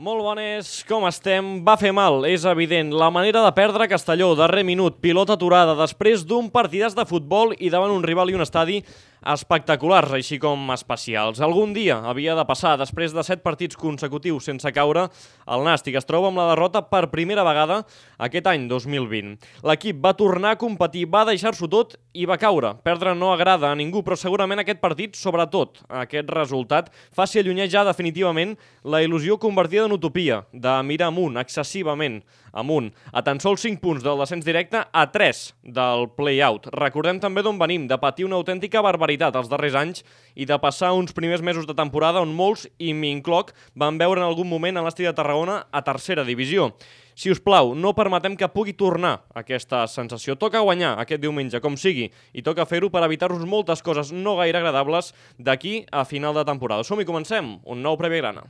Molt bones, com estem? Va fer mal, és evident. La manera de perdre Castelló, darrer minut, pilota aturada, després d'un partidàs de futbol i davant un rival i un estadi espectaculars, així com especials. Algun dia havia de passar, després de set partits consecutius sense caure, el Nàstic es troba amb la derrota per primera vegada aquest any 2020. L'equip va tornar a competir, va deixar-s'ho tot i va caure. Perdre no agrada a ningú, però segurament aquest partit, sobretot aquest resultat, faci allunyejar definitivament la il·lusió convertida en utopia, de mirar amunt, excessivament amunt, a tan sols 5 punts del descens directe a 3 del play-out. Recordem també d'on venim, de patir una autèntica barbaritat els darrers anys i de passar uns primers mesos de temporada on molts, i m'incloc, van veure en algun moment en l'Esti de Tarragona a tercera divisió. Si us plau, no permetem que pugui tornar aquesta sensació. Toca guanyar aquest diumenge, com sigui, i toca fer-ho per evitar-nos moltes coses no gaire agradables d'aquí a final de temporada. Som-hi, comencem. Un nou Prèvia Grana.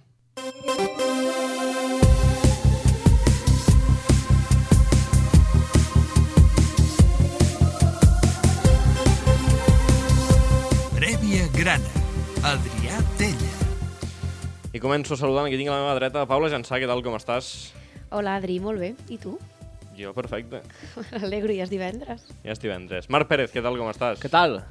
Grana. Adrià Tella. I començo saludant, aquí tinc a la meva dreta, Paula Jansà, què tal, com estàs? Hola, Adri, molt bé. I tu? Jo, perfecte. Alegro, ja és divendres. Ja és divendres. Marc Pérez, què tal, com estàs? Què tal?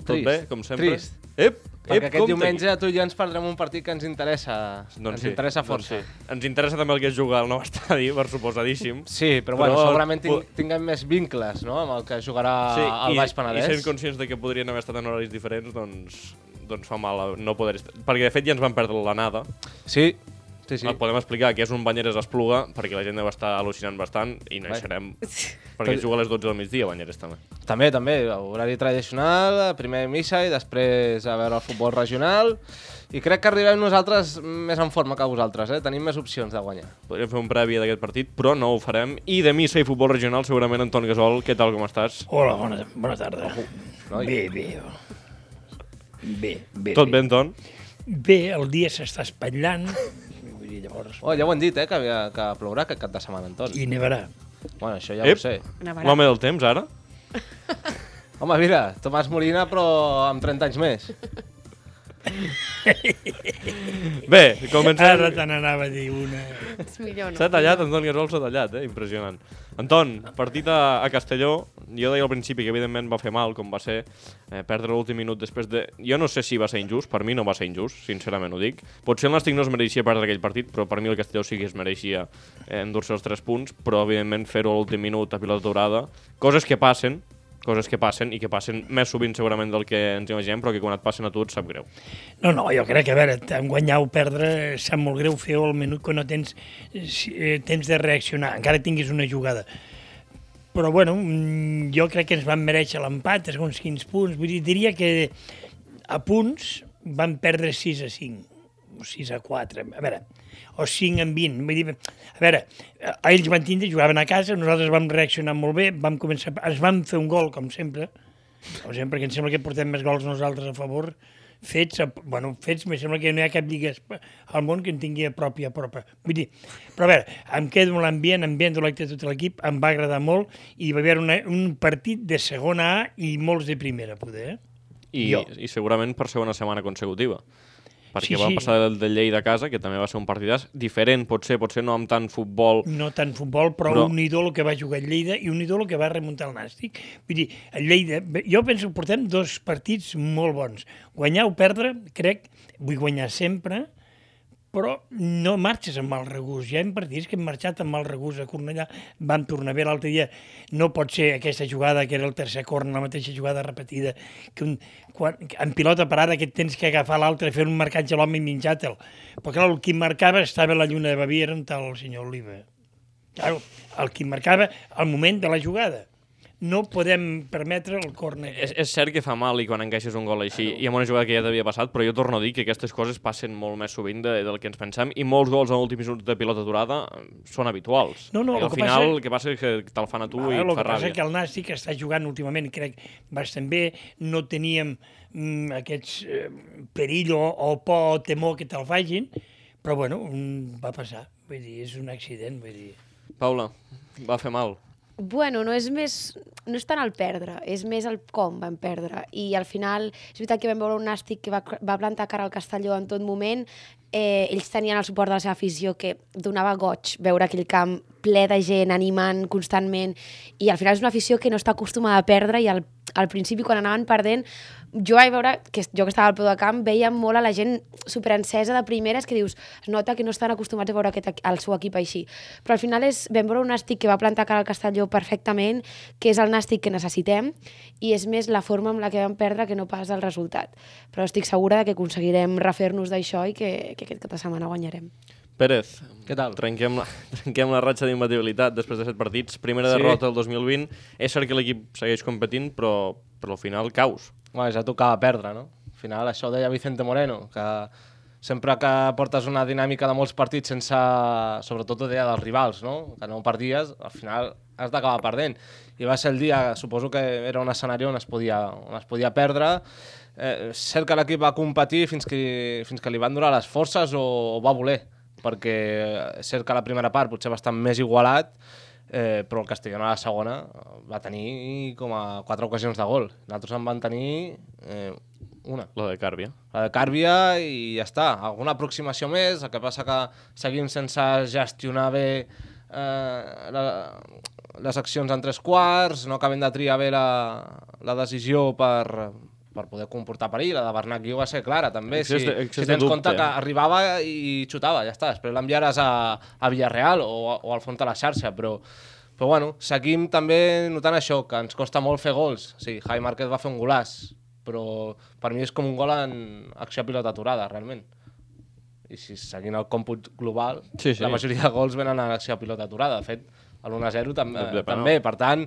Tot Trist. bé, com sempre? Trist. Ep, Perquè ep, aquest compte diumenge tu i jo ens perdrem un partit que ens interessa. Doncs ens sí, interessa doncs força. sí. Ens interessa també el que és jugar al nou estadi, per suposadíssim. Sí, però, bueno, Però- segurament ting tinguem més vincles no? amb el que jugarà sí, al i, Baix i Penedès. sent conscients de que podrien haver estat en horaris diferents, doncs, doncs fa mal no poder estar. Perquè, de fet, ja ens van perdre l'anada. Sí, sí, sí. Sí. El podem explicar que és un Banyeres Espluga, perquè la gent deu estar al·lucinant bastant i no Bé. serem. perquè juga a les 12 del migdia, Banyeres també. També, també, horari tradicional, primer missa i després a veure el futbol regional. I crec que arribem nosaltres més en forma que vosaltres, eh? Tenim més opcions de guanyar. Podríem fer un previ d'aquest partit, però no ho farem. I de missa i futbol regional, segurament, Anton Gasol, què tal, com estàs? Hola, bona, bona tarda. noi. Bé, bé. Bé, bé. Tot bé, Anton? Bé, el dia s'està espatllant. Llavors... Oh, ja ho han dit, eh, que, havia, que plourà aquest cap de setmana, Anton. I nevarà. Bueno, això ja Ep. ho sé. L'home del temps, ara? Home, mira, Tomàs Molina, però amb 30 anys més. Bé, comencem... Ara te n'anava a dir una... És millor, no? S'ha tallat, Anton Gasol s'ha tallat, eh? Impressionant. Anton, partit a, a Castelló, jo deia al principi que evidentment va fer mal, com va ser eh, perdre l'últim minut després de... Jo no sé si va ser injust, per mi no va ser injust, sincerament ho dic. Potser el Nàstic no es mereixia perdre aquell partit, però per mi el Castelló sí que es mereixia eh, endur-se els 3 punts, però evidentment fer-ho a l'últim minut a pilota durada, coses que passen, coses que passen i que passen més sovint segurament del que ens imaginem, però que quan et passen a tu et sap greu. No, no, jo crec que, a veure, guanyar o perdre sap molt greu fer el minut que no tens eh, temps de reaccionar, encara tinguis una jugada. Però, bueno, mm, jo crec que ens van mereixer l'empat, segons quins punts. Vull dir, diria que a punts van perdre 6 a 5, o 6 a 4, a veure, o 5 en 20. Vull dir, a veure, eh, ells van tindre, jugaven a casa, nosaltres vam reaccionar molt bé, vam començar, ens vam fer un gol, com sempre, com sempre, que em sembla que portem més gols nosaltres a favor, fets, bueno, fets, me sembla que no hi ha cap lliga al món que en tingui a prop i a prop. Vull dir, però a veure, em quedo amb l'ambient, ambient de l'actitud de tot l'equip, em va agradar molt i va haver una, un partit de segona A i molts de primera, poder. Eh? I, Jo. i segurament per segona setmana consecutiva. Perquè Sí, va sí. passar del de Lleida a casa, que també va ser un partidàs diferent, potser, potser no amb tant futbol. No tant futbol, però, Però- un ídolo que va jugar a Lleida i un ídolo que va remuntar el Nàstic. Vull dir, a Lleida, jo penso que portem dos partits molt bons. Guanyar o perdre, crec, vull guanyar sempre, però no marxes amb mal regús. Ja hem partits que hem marxat amb mal regús a Cornellà, vam tornar bé l'altre dia. No pot ser aquesta jugada, que era el tercer corn, la mateixa jugada repetida, que un, quan, en pilota parada que tens que agafar l'altre, fer un marcatge a l'home i menjar-te'l. Però clar, el qui marcava estava la lluna de Baviera, on està el senyor Oliva. Claro, el qui marcava al moment de la jugada. No podem permetre el córner. És, és cert que fa mal i quan encaixes un gol així, i amb una jugada que ja t'havia passat, però jo torno a dir que aquestes coses passen molt més sovint de, del que ens pensem, i molts gols en últims minuts de pilota durada són habituals. No, no, I el al que final passa- el que passa és que te'l fan a tu Ah, i el et que fa passa ràbia. que el Nàstic està jugant últimament, crec, bastant bé. No teníem mm, aquests eh, perill o, o por o temor que te'l facin, però bueno, va passar. Vull dir, és un accident, vull dir. Paula, va fer mal. Bueno, no és més... No és tant el perdre, és més el com vam perdre. I al final, és veritat que vam veure un nàstic que va, va plantar cara al Castelló en tot moment, eh, ells tenien el suport de la seva afició que donava goig veure aquell camp ple de gent, animant constantment, i al final és una afició que no està acostumada a perdre i al, al principi quan anaven perdent jo vaig veure, que jo que estava al peu de camp, veia molt a la gent superencesa de primeres que dius, es nota que no estan acostumats a veure aquest, el seu equip així. Però al final és, vam veure un nàstic que va plantar cara al Castelló perfectament, que és el nàstic que necessitem, i és més la forma amb la que vam perdre que no pas el resultat. Però estic segura que aconseguirem refer-nos d'això i que, que aquest cap de setmana guanyarem. Pérez, Què tal? Trenquem la, trenquem la ratxa d'imbatibilitat després de set partits. Primera Sí. derrota del 2020. És cert que l'equip segueix competint, però, però al final caus. Bueno, ja tocava perdre, no? Al final, això deia Vicente Moreno, que sempre que portes una dinàmica de molts partits sense... Sobretot ho deia dels rivals, no? Que no perdies, al final has d'acabar perdent. I va ser el dia, suposo que era un escenari on es podia, on es podia perdre. Eh, cert que l'equip va competir fins que, fins que li van durar les forces o, o va voler, perquè cert que la primera part potser va estar més igualat, eh, però el Castellón a la segona va tenir com a quatre ocasions de gol. Nosaltres en van tenir eh, una, La de Càrbia. la de Càrbia i ja està. Alguna aproximació més, el que passa que seguim sense gestionar bé eh, la, les accions en tres quarts, no acabem de triar bé la, la decisió per, per poder comportar perill. La de Bernat Guiu va ser clara, també. Excés Si, de- excés si tens dubte. compte que arribava i xutava, ja està. Després l'enviaràs a, a Villarreal o, o al fons de la xarxa, però, però bueno, seguim també notant això, que ens costa molt fer gols. Sí, Javi Márquez va fer un golàs, però per mi és com un gol en acció pilota aturada, realment. I si seguint el còmput global, Sí, sí. la majoria de gols venen en acció pilota aturada. De fet, l'1-0 tam eh, també. Per tant,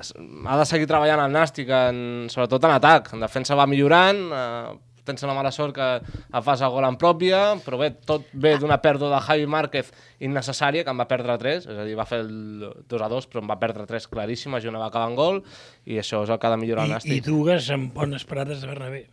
ha de seguir treballant el Nàstic, en, sobretot en atac. En defensa va millorant, eh, tens la mala sort que et fas el gol en pròpia, però bé, tot ve d'una pèrdua de Javi Márquez innecessària, que en va perdre 3, és a dir, va fer el 2 a 2, però en va perdre 3 claríssimes i una va acabar en gol, i això és el que ha de millorar el I, I Nàstic. dues amb bones parades de Bernabé.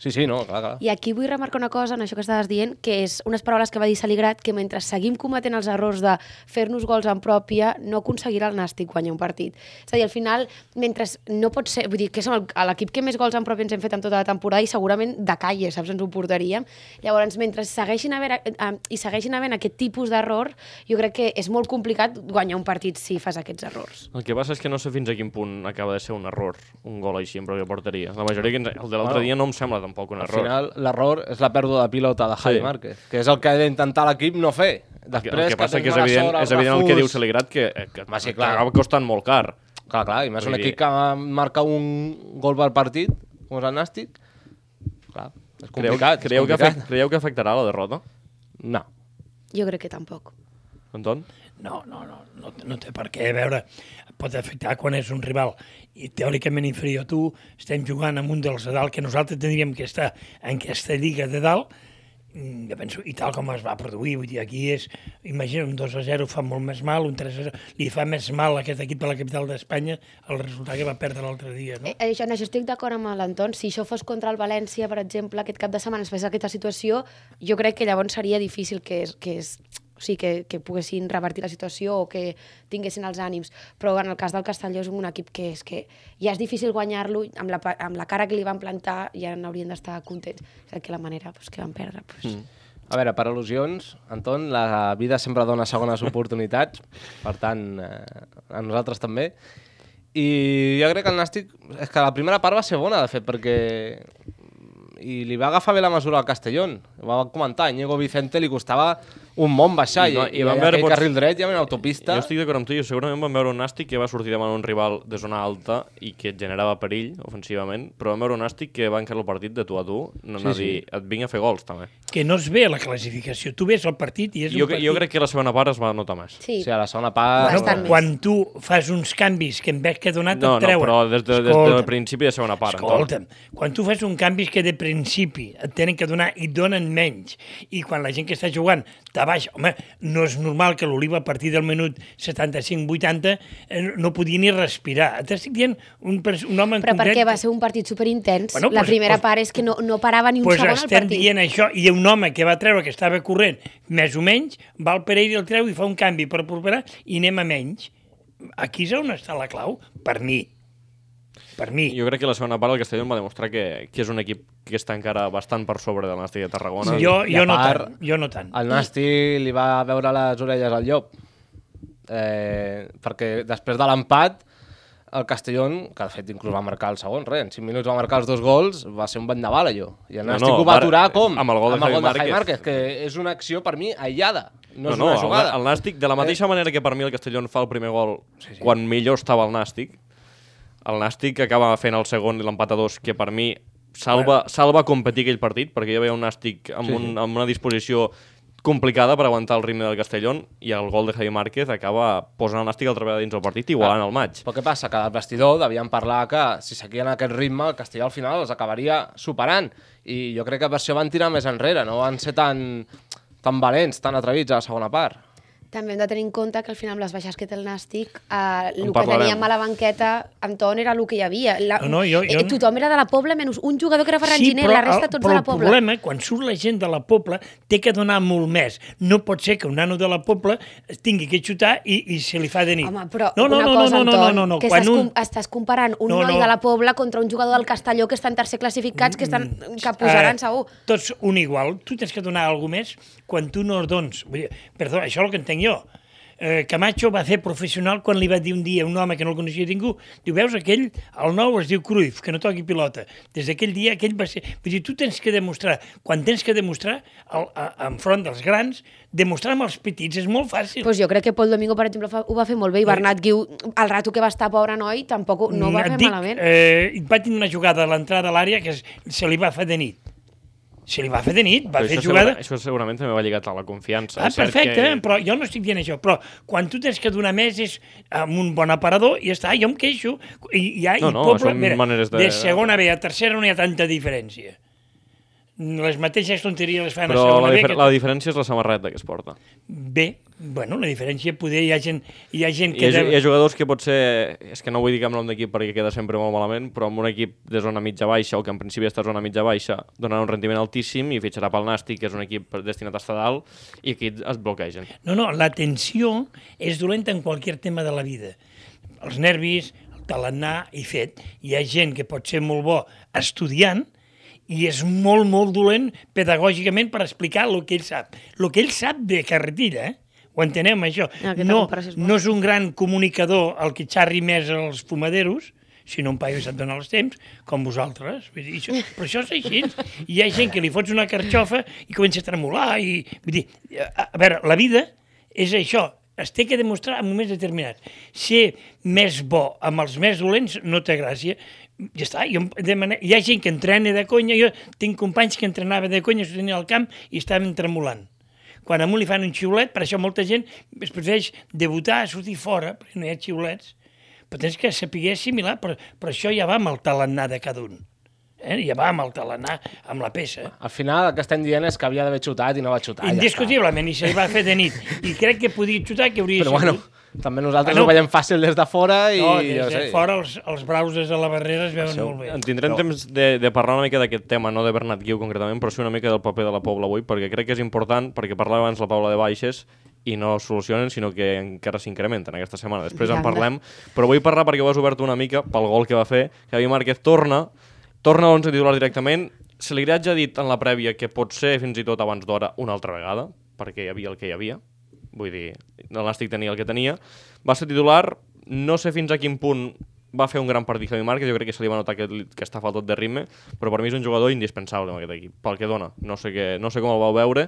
Sí, sí, no, clar, clar. I aquí vull remarcar una cosa en això que estaves dient, que és unes paraules que va dir Saligrat, que mentre seguim cometent els errors de fer-nos gols en pròpia, no aconseguirà el Nàstic guanyar un partit. És a dir, al final, mentre no pot ser... Vull dir, que som el- l'equip que més gols en pròpia ens hem fet en tota la temporada i segurament de calle, saps, ens ho portaríem. Llavors, mentre segueixin havent, eh, i segueixin havent aquest tipus d'error, jo crec que és molt complicat guanyar un partit si fas aquests errors. El que passa és que no sé fins a quin punt acaba de ser un error, un gol així en pròpia porteria. La majoria, que ens... el de l'altre dia no em sembla tampoc un Al error. final, l'error és la pèrdua de pilota de Javi Sí. Márquez, que és el que ha d'intentar l'equip no fer. que, Després, el que passa tens que és evident, sort, és evident el que diu Saligrat, que, eh, que Va, sí, clar. acaba costant molt car. Clar, clar, i més un Vull dir- equip que marca un gol per partit, com és el Nàstic, clar, és Creieu, complicat. creieu, és que complicat. afect, creieu que afectarà la derrota, No. Jo crec que tampoc. Anton? No, no, no, no, no té per què. A veure, pot afectar quan és un rival i teòricament inferior a tu, estem jugant amb un dels de dalt que nosaltres tindríem que estar en aquesta lliga de dalt, mm, jo penso, i tal com es va produir, vull dir, aquí és, imagina, un 2 a 0 fa molt més mal, un 3 a 0, li fa més mal a aquest equip de la capital d'Espanya el resultat que va perdre l'altre dia, no? Eh, això, en això estic d'acord amb l'Anton. Si això fos contra el València, per exemple, aquest cap de setmana, després d'aquesta situació, jo crec que llavors seria difícil que, es, que, es, o sigui, que, que poguessin revertir la situació o que tinguessin els ànims. Però en el cas del Castelló és un equip que és que ja és difícil guanyar-lo, amb, la, amb la cara que li van plantar ja n'haurien d'estar contents. És que la manera pues, que van perdre. Pues, mm. A veure, per al·lusions, Anton, la vida sempre dona segones oportunitats, per tant, eh, a nosaltres també. I jo crec que el Nàstic... És que la primera part va ser bona, de fet, perquè i li va agafar bé la mesura al Castellón. Ho va comentar, Íñigo Vicente li costava un món baixar I i, no- i, i van veure aquell pots- carril dret ja en autopista. Jo estic d'acord amb tu, jo segurament vam veure un Nàstic que va sortir davant un rival de zona alta i que et generava perill ofensivament, però vam veure un Nàstic que va encarar el partit de tu a tu, no Sí, sí, sí. dir, et vinc a fer gols, també. Que no es ve a la classificació. Tu ves el partit i és Jo, un partit... jo crec que la segona part es va notar més. sí. O sigui, a la segona part... Bastant més. quan tu fas uns canvis que en veig que ha donat No, et no, treuen... però des, de, des del principi de segona part. Escolta'm, quan tu fas un canvi que de principi et tenen que donar i donen menys, i quan la gent que està jugant te baixa, home, no és normal que l'Oliva a partir del minut 75-80 eh, no podia ni respirar. T'estic dient un, un home en Però concret... perquè va ser un partit superintens. Bueno, la pues- primera pues- part és que no, no parava ni un pues segon al estem partit. dient això, i un home que va treure que estava corrent més o menys, va al Pereira el treu i fa un canvi per properar i anem a menys. Aquí és on està la clau, per mi. Per mi. Jo crec que la segona part el Castellón va demostrar que, que és un equip que està encara bastant per sobre del Nàstic de Tarragona. jo, i jo, a no part, tant, jo no tant. El Nasti li va veure les orelles al llop. Eh, perquè després de l'empat, el Castellón, que de fet inclús va marcar el segon, res, en 5 minuts va marcar els dos gols, va ser un vendaval allò. I el No, Nàstic no, ho va ara- aturar com? amb el gol de amb el Javi gol de Javi Márquez. Márquez, que és una acció per mi aïllada, no, No, és no, una el, jugada. el Nàstic, de la mateixa manera que per mi el Castellón fa el primer gol sí, sí. quan millor estava el Nàstic, el Nàstic acaba fent el segon i l'empat a dos, que per mi salva, salva competir aquell partit, perquè jo veia un Nàstic amb, Sí, un, amb una disposició complicada per aguantar el ritme del Castellón i el gol de Javi Márquez acaba posant el Nàstic altra vegada dins el partit i igualant el maig. Però què passa? Que al vestidor devien parlar que si seguien aquest ritme el Castelló al final els acabaria superant i jo crec que per això van tirar més enrere, no van ser tan, tan valents, tan atrevits a la segona part. També hem de tenir en compte que al final amb les baixes que té el Nàstic, eh, el que parlarem. teníem a la banqueta, Anton, era el que hi havia. La, No, no, jo- jo- eh, tothom era de la Pobla, menys un jugador que era Ferran Giner, la resta tots de la el Pobla. problema, quan surt la gent de la Pobla, té que donar molt més. No pot ser que un nano de la Pobla tingui que xutar i, i se li fa de nit. Home, però no, no, una no, cosa, no, no, Anton, no, no, no. que Quan estàs, un... estàs comparant un No, noi no. de la Pobla contra un jugador del Castelló que està en tercer classificats, que, estan, que pujaran Eh, segur. Tots un igual. Tu tens que donar alguna més quan tu no dones. Vull dir, perdó, això és el que entenc jo. Eh, Camacho va fer professional quan li va dir un dia un home que no el coneixia ningú, diu, veus, aquell, el nou es diu Cruyff, que no toqui pilota. Des d'aquell dia, aquell va ser... Vull dir, tu tens que demostrar, quan tens que demostrar, al, a, enfront dels grans, demostrar amb els petits és molt fàcil. Pues jo crec que Pol Domingo, per exemple, fa, ho va fer molt bé, i Bernat Guiu, al rato que va estar pobre noi, tampoc no va Et fer dic, malament. Eh, va tenir una jugada a l'entrada a l'àrea que se li va fer de nit. Se li va fer de nit, va Però fer això, jugada... segura, això segurament també va lligat a la confiança. Ah, perfecte, que- que... però jo no estic dient això. Però quan tu tens que donar més és amb un bon aparador i ja està, jo em queixo. I, i, ja, No, i no, poble, són maneres de- de segona B a tercera no hi ha tanta diferència. Les mateixes tonteries les fan Però a la, segona B. difer Que... la diferència és la samarreta que es porta. Bé, bueno, la diferència poder hi ha gent, hi ha gent Hi que... ha, deu- hi ha jugadors que potser, és que no vull dir cap nom d'equip perquè queda sempre molt malament, però amb un equip de zona mitja-baixa o que en principi està a zona mitja-baixa donarà un rendiment altíssim i fitxarà pel Nàstic, que és un equip destinat a estar dalt, i aquí es bloquegen. No, no, la tensió és dolenta en qualsevol tema de la vida. Els nervis, el talent i fet. Hi ha gent que pot ser molt bo estudiant i és molt, molt dolent pedagògicament per explicar el que ell sap. El que ell sap de carretilla, eh? Ho entenem, això? No, no és un gran comunicador el que xarri més als fumaderos, sinó un paio sap donar els temps, com vosaltres. Vull dir, això, però això és així. I hi ha gent que li fots una carxofa i comença a tremolar. I, vull dir, a, a veure, la vida és això, es té que demostrar en moments determinats. Ser més bo amb els més dolents no té gràcia. Ja està, jo, em demane... hi ha gent que entrena de conya, jo tinc companys que entrenava de conya, tenia al camp i estaven tremolant. Quan a un li fan un xiulet, per això molta gent es prefereix debutar a sortir fora, perquè no hi ha xiulets, però tens que saber assimilar, però, però això ja va amb el talent de cada un. Eh? Ja va amb el talent, amb la peça. Al final el que estem dient és que havia d'haver xutat i no va xutar. ja. Indiscutiblement, i se li va fer de nit. I crec que podia xutar, que hauria Però bueno, sigut. També nosaltres Bueno. ho veiem fàcil des de fora i No, des de sé. fora els, els brauses a la barrera es veuen Això, molt bé. En tindrem temps de, de parlar una mica d'aquest tema, no de Bernat Guiu concretament, però sí una mica del paper de la Pobla avui, perquè crec que és important, perquè parlava abans la Paula de baixes, i no es solucionen, sinó que encara s'incrementen aquesta setmana. Després en parlem, però vull parlar perquè ho has obert una mica pel gol que va fer. Javi Márquez torna, torna a l'11 titular directament. Se li ja dit en la prèvia que pot ser fins i tot abans d'hora una altra vegada, perquè hi havia el que hi havia. Vull dir, el Nàstic tenia el que tenia. Va ser titular, no sé fins a quin punt va fer un gran partit Javi Márquez, jo crec que se li va notar que, que està faltat de ritme, però per mi és un jugador indispensable en aquest equip, pel que dona. No sé, que, no sé com el vau veure,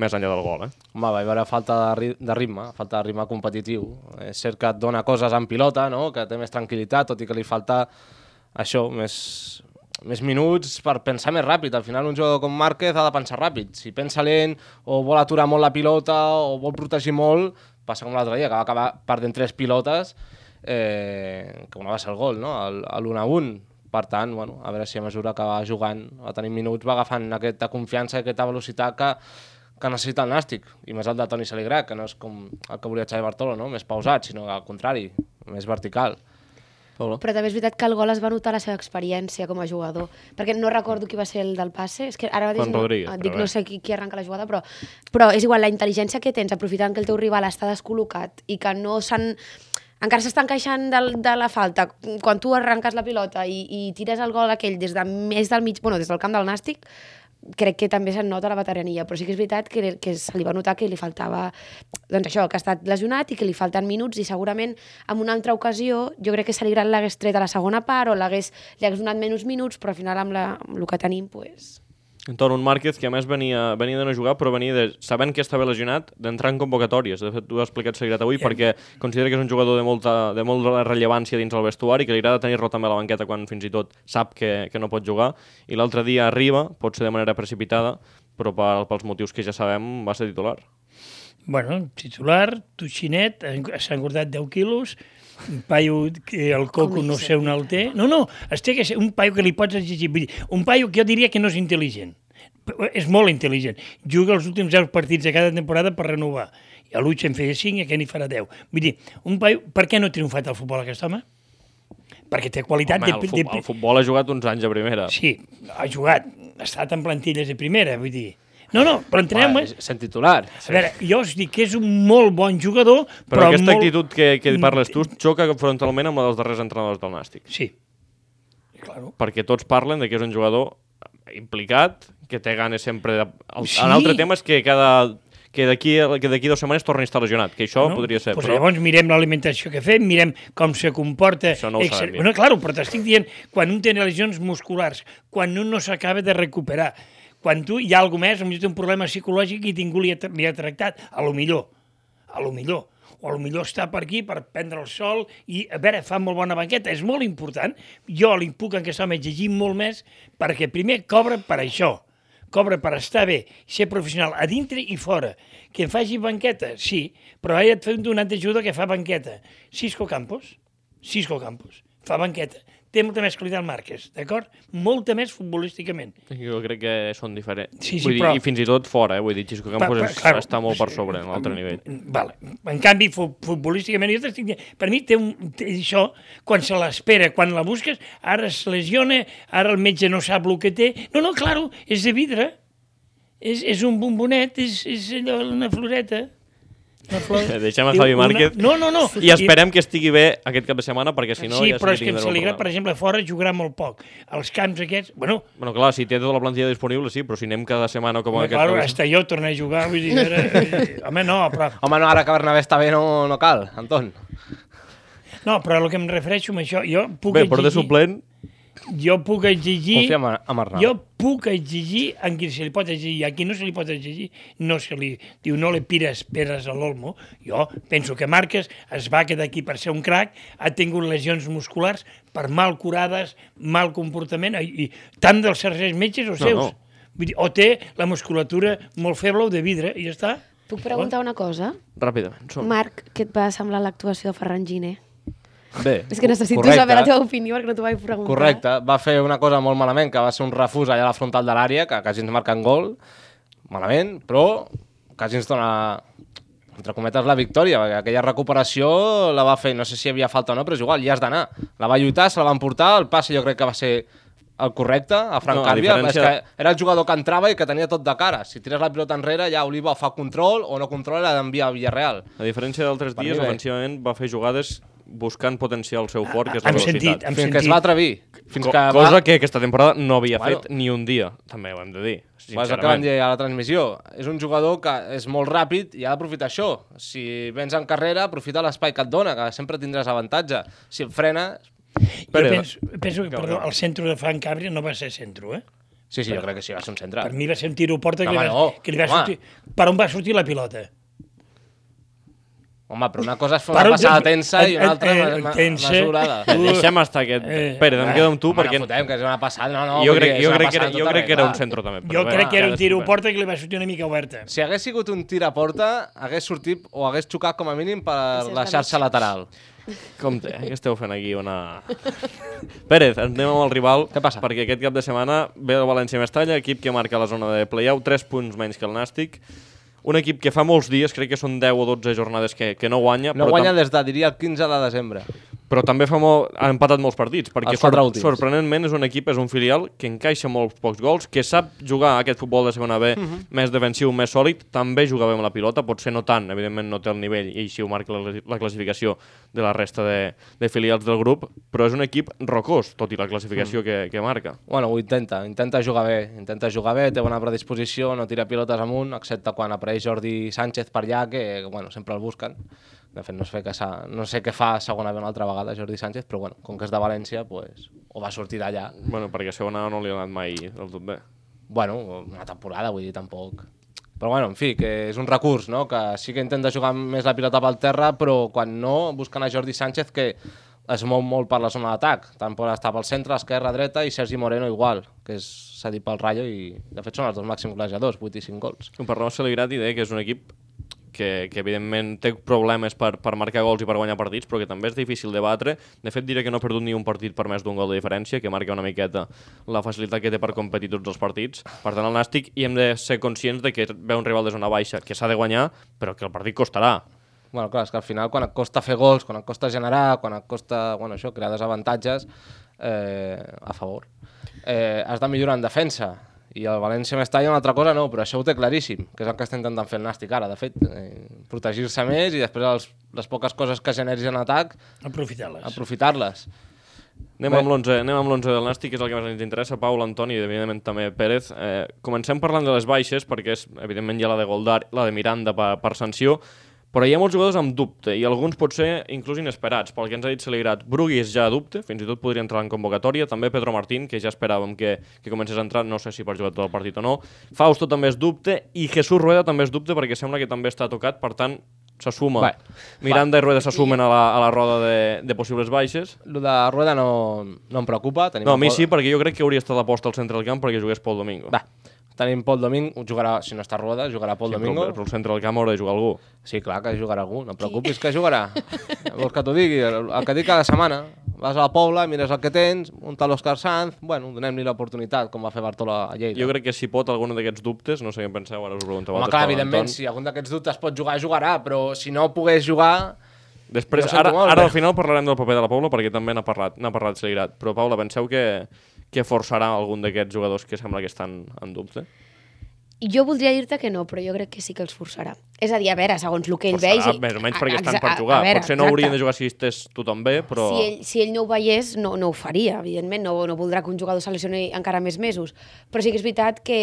més enllà del gol, eh? Home, va haver falta de, de ritme, falta de ritme competitiu. És cert que et dona coses en pilota, no? que té més tranquil·litat, tot i que li falta això, més, més minuts per pensar més ràpid. Al final un jugador com Márquez ha de pensar ràpid. Si pensa lent o vol aturar molt la pilota o vol protegir molt, passa com l'altre dia, que va acabar perdent tres pilotes, eh, que una va ser el gol, no? el, el 1 a 1. Per tant, bueno, a veure si a mesura que va jugant, va tenir minuts, va agafant aquesta confiança aquesta velocitat que, que necessita el Nàstic, i més el de Toni Saligrat, que no és com el que volia Xavi Bartolo, no? més pausat, sinó al contrari, més vertical. Paula? Però també és veritat que el gol es va notar la seva experiència com a jugador. Perquè no recordo qui va ser el del passe. És que ara mateix no, dic, no sé qui, qui arranca la jugada, però, però és igual, la intel·ligència que tens, aprofitant que el teu rival està descol·locat i que no s'han encara s'estan queixant de, de la falta. Quan tu arrenques la pilota i, i tires el gol aquell des de més del mig, bueno, des del camp del Nàstic, crec que també se'n nota la veterania, però sí que és veritat que, que se li va notar que li faltava, doncs això, que ha estat lesionat i que li falten minuts i segurament en una altra ocasió jo crec que Saligran l'hagués tret a la segona part o l'hagués li donat menys minuts, però al final amb, la, amb el que tenim, pues, Anton, un Márquez que a més venia, venia de no jugar, però venia de, sabent que estava lesionat, d'entrar en convocatòries. De fet, ho ha explicat Segret avui, yeah. perquè considera que és un jugador de molta, de molta rellevància dins el vestuari, que li agrada tenir-lo també a la banqueta quan fins i tot sap que, que no pot jugar. I l'altre dia arriba, pot ser de manera precipitada, però per, pels motius que ja sabem va ser titular. Bueno, titular, Tuxinet, s'ha engordat 10 quilos, un paio que el coco no sé on el té. No, no, es té que ser un paio que li pots exigir. Vull dir, un paio que jo diria que no és intel·ligent. És molt intel·ligent. Juga els últims 10 partits de cada temporada per renovar. I a l'Uix en feia 5 i aquest n'hi farà 10. Vull dir, un paio... Per què no ha triomfat el futbol aquest home? Perquè té qualitat... Home, de, el, futbol, el futbol ha jugat uns anys a primera. Sí, ha jugat, ha estat en plantilles de primera, vull dir... No, no, però entrenem... Home, sent titular. A veure, jo us dic que és un molt bon jugador, Però, però, aquesta molt... actitud que, que parles tu xoca frontalment amb la dels darrers entrenadors del Nàstic. Sí, claro. Perquè tots parlen de que és un jugador implicat, que té ganes sempre de... El, Sí. L'altre tema és que cada que d'aquí que d'aquí dues setmanes torni a estar lesionat, que això no? podria ser, pues però... Llavors mirem l'alimentació que fem, mirem com se comporta... Això no ho Excel- sabem. Bueno, claro, però t'estic dient, quan un té lesions musculars, quan un no s'acaba de recuperar, quan tu hi ha alguna més, potser té un problema psicològic i ningú li ha, li ha tractat, a lo millor, a lo millor, o a lo millor està per aquí per prendre el sol i, a veure, fa molt bona banqueta, és molt important. Jo li puc en aquest home exigir molt més perquè primer cobra per això, cobra per estar bé, ser professional a dintre i fora. Que faci banqueta, sí, però ara et fem donat d'ajuda que fa banqueta. Cisco Campos, Cisco Campos, fa banqueta. Té molta més qualitat el Márquez, d'acord? Molta més futbolísticament. Jo crec que són diferents. Sí, sí, vull dir, però- I fins i tot fora, eh? vull dir, Xisco Campos Pa- és, pa- claro, està molt per sobre, en l'altre nivell. Vale. En canvi, fu- futbolísticament, jo dient, per mi té, un, té això, quan se l'espera, quan la busques, ara es lesiona, ara el metge no sap el que té. No, no, claro, és de vidre. És, és un bombonet, és, és allò, una floreta. Una flor. Deixem a Javi una- Márquez. No, no, no. I esperem que estigui bé aquest cap de setmana, perquè si no sí, ja però és que que en Saligrat, per exemple, fora jugarà molt poc. Els camps aquests, bueno, Bueno, clar, si té tota la plantilla disponible, sí, però si anem cada setmana com home, aquest... claro, hasta jo tornar a jugar, vull dir, eh, home, no, però, Home, no, ara que Bernabé està bé no, no cal, Anton. no, però el que em refereixo amb això, jo puc Bé, però de exigir, suplent... jo puc exigir, Confia en, en Arnau. jo puc exigir en qui se li pot exigir, a qui no se li pot exigir, no se li, diu, no li pires peres a l'olmo. Jo penso que Marques es va quedar aquí per ser un crac, ha tingut lesions musculars per mal curades, mal comportament, i, i tant dels sergents metges o No, seus. no. Vull dir, o té la musculatura molt feble o de vidre, i ja està. Puc preguntar una cosa? Ràpidament, som. Marc, què et va semblar l'actuació de Ferran Giner? Bé, És que necessito correcte. saber la teva opinió perquè no t'ho vaig preguntar. Correcte, va fer una cosa molt malament, que va ser un refús allà a la frontal de l'àrea, que quasi ens marquen gol, malament, però quasi ens dona, entre cometes, la victòria, perquè aquella recuperació la va fer, no sé si hi havia falta o no, però és igual, ja has d'anar. La va lluitar, se la van portar, el passe jo crec que va ser el correcte, a Frank No, a Càrbia, diferència- és que era el jugador que entrava i que tenia tot de cara. Si tires la pilota enrere, ja Oliva fa control o no controla i l'ha d'enviar a Villarreal. A diferència d'altres dies, ofensivament va fer jugades buscant potenciar el seu fort, que és la Hem velocitat. sentit, hem Fins que es sentit. va atrevir. Fins Co que cosa va... que aquesta temporada no havia Bueno. fet ni un dia, també ho hem de dir. És el que van dir a la transmissió. És un jugador que és molt ràpid i ha d'aprofitar això. Si vens en carrera, aprofita l'espai que et dona, que sempre tindràs avantatge. Si et frena... Jo Pere, penso, penso que, perdó, el centre de Frank Cabria no va ser centro, eh? Sí, sí, jo crec que sí, va ser un centre. Per mi va ser un tiro a porta que, No, li va, no, que li va home. sortir... Per on va sortir la pilota? Home, però una cosa és fer una passada tensa i una eh, altra eh, mesurada. Deixem estar aquest... Eh, Pere, em quedo amb tu, Home, perquè no fotem, que és una passada. No, no, jo crec, jo una crec que era, passada jo tota crec que era un centre també. Jo bé, crec que era un tiro a porta que li va sortir una mica oberta. Si hagués sigut un tir a porta, hagués sortit o hagués xocat com a mínim per la xarxa lateral. Compte, eh? què esteu fent aquí? Una... Pérez, anem amb el rival. Què passa? Perquè aquest cap de setmana ve el València Mestalla, equip que marca la zona de play-out, 3 punts menys que el Nàstic. Un equip que fa molts dies, crec que són 10 o 12 jornades que, que no guanya. No però guanya des de, diria, el 15 de desembre. Però també fa molt, ha empatat molts partits, perquè sor últims. sorprenentment és un equip, és un filial que encaixa molts pocs gols, que sap jugar aquest futbol de segona B Mhm. més defensiu, més sòlid, també juga bé amb la pilota, potser no tant, evidentment no té el nivell i així ho marca la, la classificació de la resta de, de filials del grup, però és un equip rocós, tot i la classificació Mm. que, que marca. Bueno, ho intenta, intenta jugar bé, intenta jugar bé, té bona predisposició, no tira pilotes amunt, excepte quan apareix Jordi Sánchez per allà, que bueno, sempre el busquen. De fet, no sé, s'ha- no sé què fa segona B una altra vegada Jordi Sánchez, però bueno, com que és de València, pues, o va sortir d'allà. Bueno, perquè a segona no li ha anat mai del tot bé. Bueno, una temporada, vull dir, tampoc. Però bueno, en fi, que és un recurs, no? Que sí que intenta jugar més la pilota pel terra, però quan no, busquen a Jordi Sánchez, que es mou molt per la zona d'atac. Tant pot estar pel centre, esquerra, dreta, i Sergi Moreno igual, que és cedit pel Rayo, i de fet són els dos màxims golejadors, 8 i 5 gols. Per Raúl Celigrat i deia que és un equip que, que evidentment té problemes per, per marcar gols i per guanyar partits, però que també és difícil de batre. De fet, diré que no ha perdut ni un partit per més d'un gol de diferència, que marca una miqueta la facilitat que té per competir tots els partits. Per tant, el Nàstic, i hem de ser conscients de que ve un rival de zona baixa, que s'ha de guanyar, però que el partit costarà. Bueno, clar, és que al final quan et costa fer gols, quan et costa generar, quan et costa, bueno, això, crear desavantatges, eh, a favor. Eh, has de millorar en defensa, i el València Mestalla una altra cosa no, però això ho té claríssim, que és el que està intentant fer el Nàstic ara, de fet, eh, protegir-se més i després els, les poques coses que generis en atac, Aprofitar-les. aprofitar-les. Anem Bé. amb l'11 anem amb l'11 del Nàstic, que és el que més ens interessa, Pau, l'Antoni i evidentment també Pérez. Eh, comencem parlant de les baixes, perquè és, evidentment hi ha la de Goldar, la de Miranda per, per sanció, però hi ha molts jugadors amb dubte, i alguns potser inclús inesperats, pel que ens ha dit Celigrat. Brugui és ja a dubte, fins i tot podria entrar en convocatòria, també Pedro Martín, que ja esperàvem que, que comencés a entrar, no sé si per jugar tot el partit o no. Fausto també és dubte, i Jesús Rueda també és dubte, perquè sembla que també està tocat, per tant, s'assuma. Va. Miranda i Rueda s'assumen a, la, a la roda de, de possibles baixes. Lo de Rueda no, no em preocupa. Tenim No, a mi sí, perquè jo crec que hauria estat aposta al centre del camp perquè jugués Pol Domingo. Va, tenim Pol Domingo, jugarà, si no està Rueda, jugarà Pol Sí, Domingo. Però, però al centre del camp haurà de jugar algú. Sí, clar que jugarà algú, no et preocupis que jugarà. Vols que t'ho digui? El, el que dic cada setmana. Vas a la Pobla, mires el que tens, un tal Òscar Sanz, bueno, donem-li l'oportunitat, com va fer Bartola a Lleida. Jo crec que si pot algun d'aquests dubtes, no sé què en penseu, ara us ho pregunteu. Home, clar, evidentment, si algun d'aquests dubtes pot jugar, jugarà, però si no pogués jugar... Després, ara, molt, ara al final parlarem del paper de la Paula perquè també n'ha parlat, n'ha parlat Celigrat. Però, Paula, penseu que, que forçarà algun d'aquests jugadors que sembla que estan en dubte? Jo voldria dir-te que no, però jo crec que sí que els forçarà. És a dir, a veure, segons el que ell Forçarà, vegi... més o menys perquè estan per jugar. a veure, Potser no exacte. haurien de jugar si estés tothom bé, però... Si ell, si ell no ho veiés, no, no ho faria, evidentment. No, no voldrà que un jugador se lesioni encara més mesos. Però sí que és veritat que,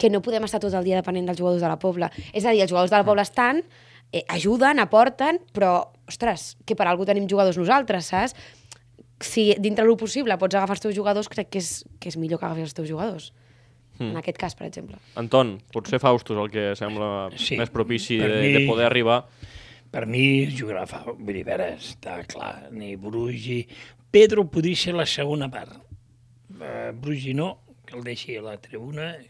que no podem estar tot el dia depenent dels jugadors de la Pobla. És a dir, els jugadors de la Pobla estan, eh, ajuden, aporten, però, ostres, que per algú tenim jugadors nosaltres, saps? Si dintre del possible pots agafar els teus jugadors, crec que és, que és millor que agafis els teus jugadors. En aquest cas, per exemple. Anton, potser Faustus el que sembla Sí, més propici de, mi- de poder arribar. Per mi jugarà fa... Vull dir, a veure, està clar, ni Brugi... Pedro podria ser la segona part. Uh, Brugi no, que el deixi a la tribuna.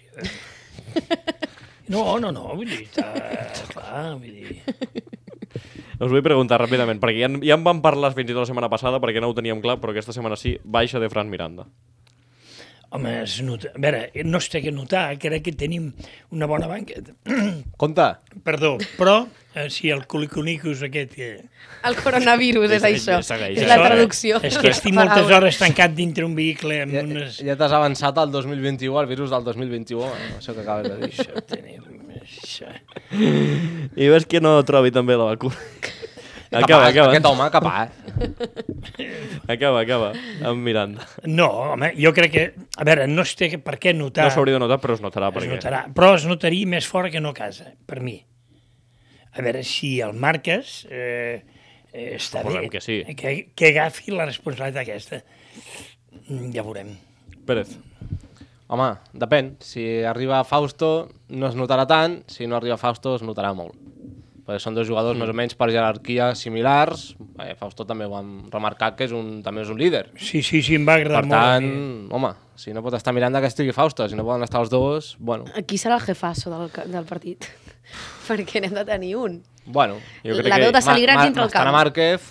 No, no, no, vull dir, està clar, vull dir... Us vull preguntar ràpidament, perquè ja, en- ja en vam parlar fins i tot la setmana passada, perquè no ho teníem clar, però aquesta setmana sí, baixa de Fran Miranda. Home, es nota... A veure, no es té que notar, crec que tenim una bona banca. Compte, Perdó, però eh, si el culiconicus aquest que... El coronavirus és això. segueix, és ja la traducció. És que estic moltes hores tancat dintre un vehicle amb ja, unes... ja t'has avançat al 2021, al virus del 2021, això que acabes de dir. Això, tenim... I ves que no trobi també la vacuna. Acaba, acaba. Aquest home, capaç. Acaba, acaba, amb Miranda. No, home, jo crec que... A veure, no es té per què notar... No s'hauria de notar, però es notarà. es perquè... notarà, però es notaria més fora que no a casa, per mi. A veure, si el marques, eh, eh, està Suposem bé. que sí. Que, que agafi la responsabilitat aquesta. Mm, Ja veurem. Pérez. Home, depèn. Si arriba Fausto, no es notarà tant. Si no arriba Fausto, es notarà molt. Perquè són dos jugadors més o menys per jerarquia similars. Eh, Fausto també ho hem remarcat que és un, també és un líder. Sí, sí, sí, em va agradar Per molt. a tant, mi. home, si no pot estar Miranda, que estigui Fausto. Si no poden estar els dos, bueno. Aquí serà el jefasso del, del partit. Perquè n'hem de tenir un. bueno Jo crec La que- veu de Saligrat Ma- dintre el camp. Márquez,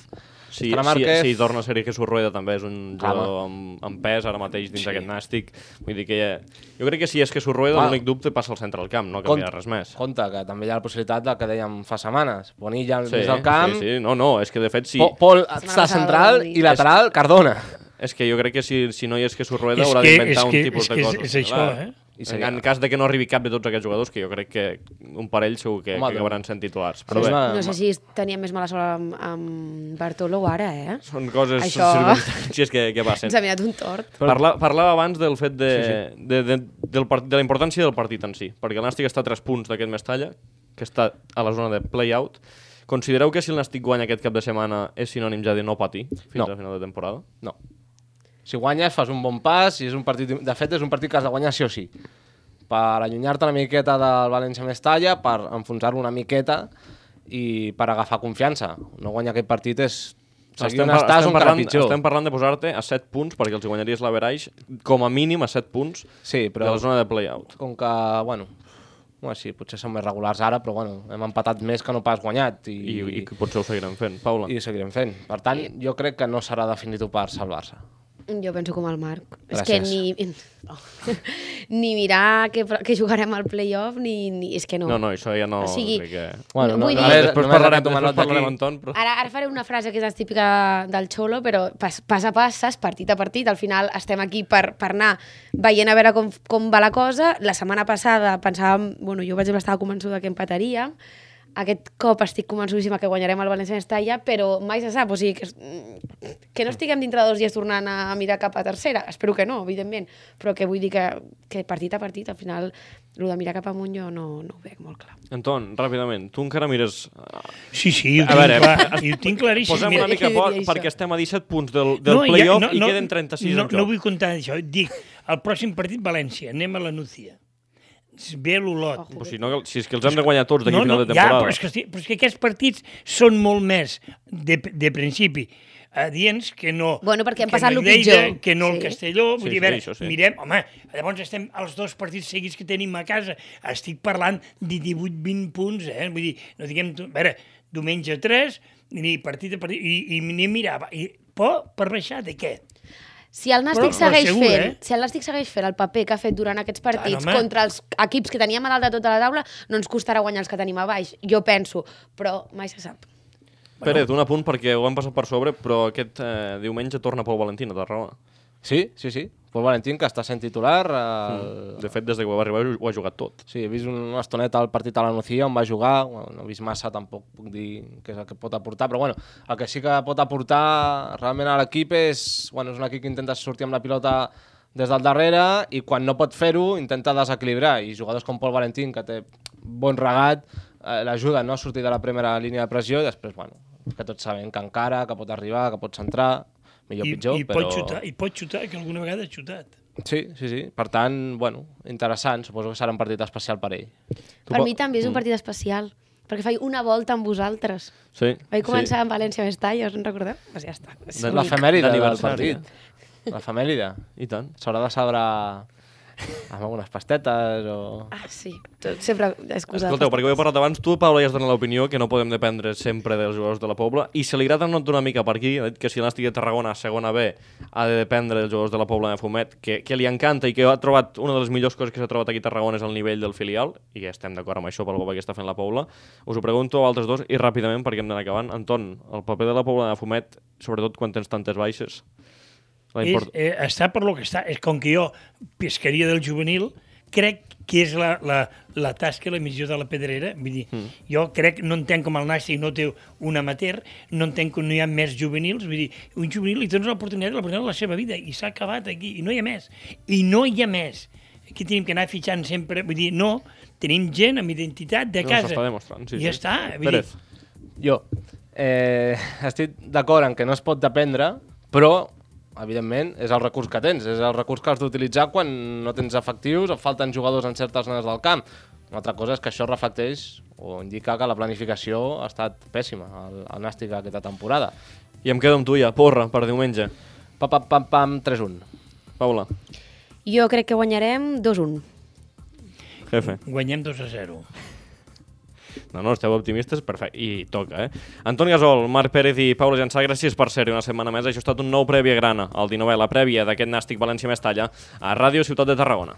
Si, si, Márquez. si torna a ser Jesús Rueda també és un Clar, jugador amb, amb pes ara mateix dins Sí. d'aquest nàstic. Vull dir que ja... jo crec que si és Jesús Rueda Va. l'únic dubte passa al centre del camp, no canvia res més. Compte, que també hi ha la possibilitat del que dèiem fa setmanes. Bonilla al Sí, mig del camp, sí, sí, no, no, és que de fet sí. Po- Pol Setmana està central i lateral Cardona. És que jo crec que si, si no hi és Jesús Rueda És haurà que- d'inventar és un que- tipus és de que és- coses. és això, eh? I En, seria- en cas de que no arribi cap de tots aquests jugadors, que jo crec que un parell segur que, Home, que acabaran sent titulars. Però Sí, bé. No sé si tenia més mala sort amb, amb Bartolo ara, eh? són coses, Això- circumstàncies que, que passen. Ens ha mirat un tort. Parla, parlava abans del fet de, sí, sí. de, de, del part, de la importància del partit en si, perquè el Nàstic està a 3 punts d'aquest Mestalla, que està a la zona de play-out. Considereu que si el Nàstic guanya aquest cap de setmana és sinònim ja de no patir fins No. a final de temporada? No. Si guanyes, fas un bon pas i és un partit... De fet, és un partit que has de guanyar sí o sí. Per allunyar-te una miqueta del València-Mestalla, per enfonsar-lo una miqueta i per agafar confiança. No guanyar aquest partit és on par- estàs encara parlant, pitjor. estem parlant de posar-te a 7 punts, perquè els guanyaries l'averaix com a mínim a 7 punts Sí, de però la zona de play-out. com que, bueno, bueno, sí, potser som més regulars ara, però bueno, hem empatat més que no pas guanyat i, I, i, i potser ho seguirem fent. Paula? i seguirem fent. Per tant, jo crec que no serà definitiu per salvar-se. Jo penso com el Marc. És Gràcies. que ni, oh. ni mirar que, que jugarem al playoff, ni, ni... És que no. No, no, això ja no... O sigui, que... Bueno, no, vull no, dir- només- després parlarem, després parlarem amb Ton, però... Ara, ara faré una frase que és típica del Xolo, però pas, pas a passes, partit a partit, al final estem aquí per, per anar veient a veure com, com va la cosa. La setmana passada pensàvem, bueno, jo per exemple estava convençuda que empataríem, aquest cop estic convençudíssima que guanyarem el València Mestalla, però mai se sap, o sigui, que, que no estiguem dintre dos dies tornant a mirar cap a tercera, espero que no, evidentment, però que vull dir que, que partit a partit, al final, el de mirar cap amunt jo no, no ho veig molt clar. Anton, ràpidament, tu encara mires... Sí, sí, ho A veure, clar, i ho tinc claríssim. Posem Mira, una mica poc això? perquè estem a 17 punts del, del ja- play-off i queden 36 no, en joc. No vull comptar això. Dic, el pròxim partit, València, anem a la Núcia. Ve l'Olot. Però si, no, si és que els hem de guanyar tots d'aquí no, a final no, de ja, temporada. però és, que, però és que aquests partits són molt més de, de principi adients que no... Bueno, perquè hem que passat no lo el Lleida, pitjor. Que no el Sí. Castelló. Vull Sí, dir, sí, veure, això sí. mirem, home, llavors estem als dos partits seguits que tenim a casa. Estic parlant de 18-20 punts, eh? Vull dir, no diguem... A veure, diumenge 3, ni partit a partit, i, i ni mirava. I, por per baixar de què? Si el Nàstic Però- segueix però segur, fent, eh? si el Nàstic segueix fent el paper que ha fet durant aquests partits home. contra els equips que teníem a dalt de tota la taula, no ens costarà guanyar els que tenim a baix, jo penso, però mai se sap. Pérez, un apunt perquè ho hem passat per sobre, però aquest eh, diumenge torna Pau Valentín a Tarragona. Sí, sí, sí. Pol Valentín, que està sent titular. El... De fet, des de que va arribar ho ha jugat tot. Sí, he vist una estoneta al partit a la Nucía on va jugar, bueno, no he vist massa, tampoc puc dir què és el que pot aportar, però bueno, el que sí que pot aportar realment a l'equip és, bueno, és un equip que intenta sortir amb la pilota des del darrere i quan no pot fer-ho intenta desequilibrar i jugadors com Pol Valentín, que té bon regat, eh, l'ajuden no? a sortir de la primera línia de pressió i després, bueno, que tots sabem que encara, que pot arribar, que pot centrar, millor I, pitjor, i, però... pot xutar, I pot xutar, que alguna vegada ha xutat. Sí, sí, sí. Per tant, bueno, interessant. Suposo que serà un partit especial per ell. Tu Per po- mi també és un partit especial, perquè faig una volta amb vosaltres. Sí. Vaig començar amb València Mestalla, us en recordeu? Pues ja està. És. L'efemèride del partit. L'efemèride. I tant. S'haurà de saber amb algunes pastetes o... Ah, sí, tot, sempre excusa. Escolteu, perquè ho he parlat abans, tu, Paula, ja has donat l'opinió que no podem dependre sempre dels jugadors de la Pobla, i se li agrada no una mica per aquí, ha dit que si l'Nàstic de Tarragona a segona B ha de dependre dels jugadors de la Pobla de Fumet, que, que li encanta i que ha trobat una de les millors coses que s'ha trobat aquí a Tarragona és el nivell del filial, i estem d'acord amb això pel paper que està fent la Pobla. Us ho pregunto a altres dos, i ràpidament, perquè hem d'anar acabant. Anton, el paper de la Pobla de Fumet, sobretot quan tens tantes baixes, És, import... eh, està per lo que està. És com que jo, pescaria del juvenil, crec que és la, la, la tasca i la missió de la pedrera. Vull dir, mm. jo crec, no entenc com el Nàstic no té un amateur, no entenc que no hi ha més juvenils. Vull dir, un juvenil li dones l'oportunitat l'oportunitat de la seva vida i s'ha acabat aquí, i no hi ha més. I no hi ha més. Aquí tenim que anar fitxant sempre, vull dir, no, tenim gent amb identitat de No, casa. s'està demostrant, sí, I ja sí. està. Vull Pérez. dir, Jo eh, estic d'acord en que no es pot dependre, però evidentment, és el recurs que tens, és el recurs que has d'utilitzar quan no tens efectius o falten jugadors en certes zones del camp. Una altra cosa és que això reflecteix o indica que la planificació ha estat pèssima al, al Nàstic aquesta temporada. I em quedo amb tu ja, porra, per diumenge. Pam, pam, pam, pam 3-1. Paula, Jo crec que guanyarem 2-1. jefe. guanyem 2 a 0. No, no, esteu optimistes, perfecte, i toca, eh? Antoni Gasol, Marc Pérez i Paula Jansà, gràcies per ser-hi una setmana més. Això ha estat un nou prèvia grana, el 19è, la prèvia d'aquest Nàstic València-Mestalla a Ràdio Ciutat de Tarragona.